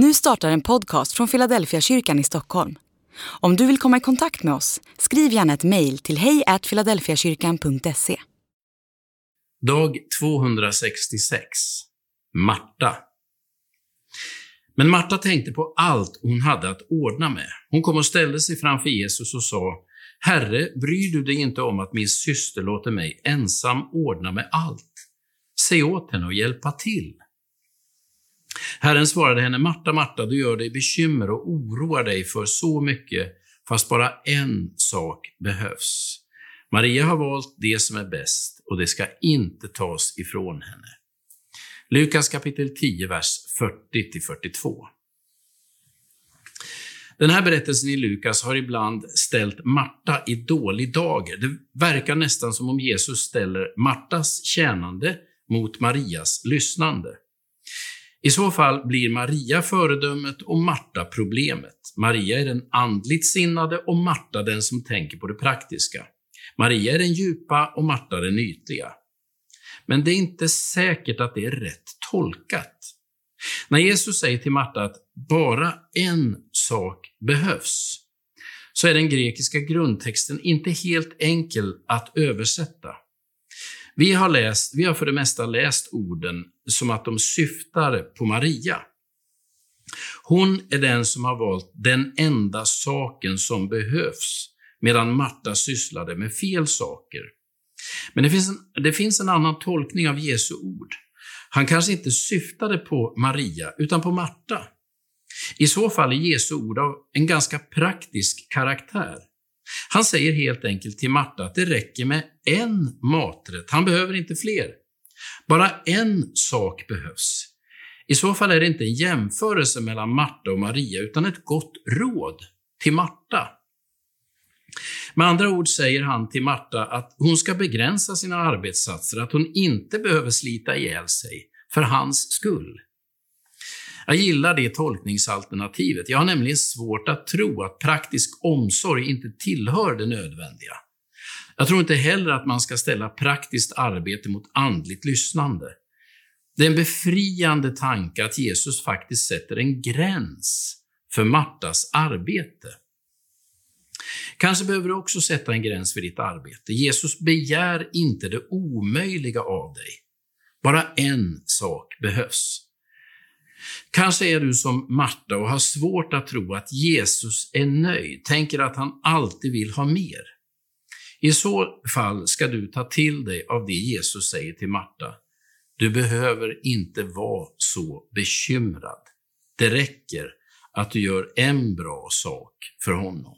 Nu startar en podcast från Philadelphia kyrkan i Stockholm. Om du vill komma i kontakt med oss, skriv gärna ett mejl till hejfiladelfiakyrkan.se. Dag 266. Marta. Men Marta tänkte på allt hon hade att ordna med. Hon kom och ställde sig framför Jesus och sa, Herre, bryr du dig inte om att min syster låter mig ensam ordna med allt? Säg åt henne att hjälpa till. Herren svarade henne, Marta, Marta, du gör dig bekymmer och oroar dig för så mycket, fast bara en sak behövs. Maria har valt det som är bäst och det ska inte tas ifrån henne. Lukas kapitel 10, vers 40-42. Den här berättelsen i Lukas har ibland ställt Marta i dålig dager. Det verkar nästan som om Jesus ställer Martas tjänande mot Marias lyssnande. I så fall blir Maria föredömet och Marta problemet. Maria är den andligt sinnade och Marta den som tänker på det praktiska. Maria är den djupa och Marta den ytliga. Men det är inte säkert att det är rätt tolkat. När Jesus säger till Marta att bara en sak behövs, så är den grekiska grundtexten inte helt enkel att översätta. Vi har, läst, vi har för det mesta läst orden som att de syftar på Maria. Hon är den som har valt den enda saken som behövs, medan Marta sysslade med fel saker. Men det finns, en, det finns en annan tolkning av Jesu ord. Han kanske inte syftade på Maria, utan på Marta. I så fall är Jesu ord av en ganska praktisk karaktär. Han säger helt enkelt till Marta att det räcker med en maträtt. Han behöver inte fler. Bara en sak behövs. I så fall är det inte en jämförelse mellan Marta och Maria, utan ett gott råd till Marta. Med andra ord säger han till Marta att hon ska begränsa sina arbetssatser, att hon inte behöver slita ihjäl sig för hans skull. Jag gillar det tolkningsalternativet. Jag har nämligen svårt att tro att praktisk omsorg inte tillhör det nödvändiga. Jag tror inte heller att man ska ställa praktiskt arbete mot andligt lyssnande. Det är en befriande tanke att Jesus faktiskt sätter en gräns för Martas arbete. Kanske behöver du också sätta en gräns för ditt arbete. Jesus begär inte det omöjliga av dig. Bara en sak behövs. Kanske är du som Marta och har svårt att tro att Jesus är nöjd, tänker att han alltid vill ha mer. I så fall ska du ta till dig av det Jesus säger till Marta. Du behöver inte vara så bekymrad. Det räcker att du gör en bra sak för honom.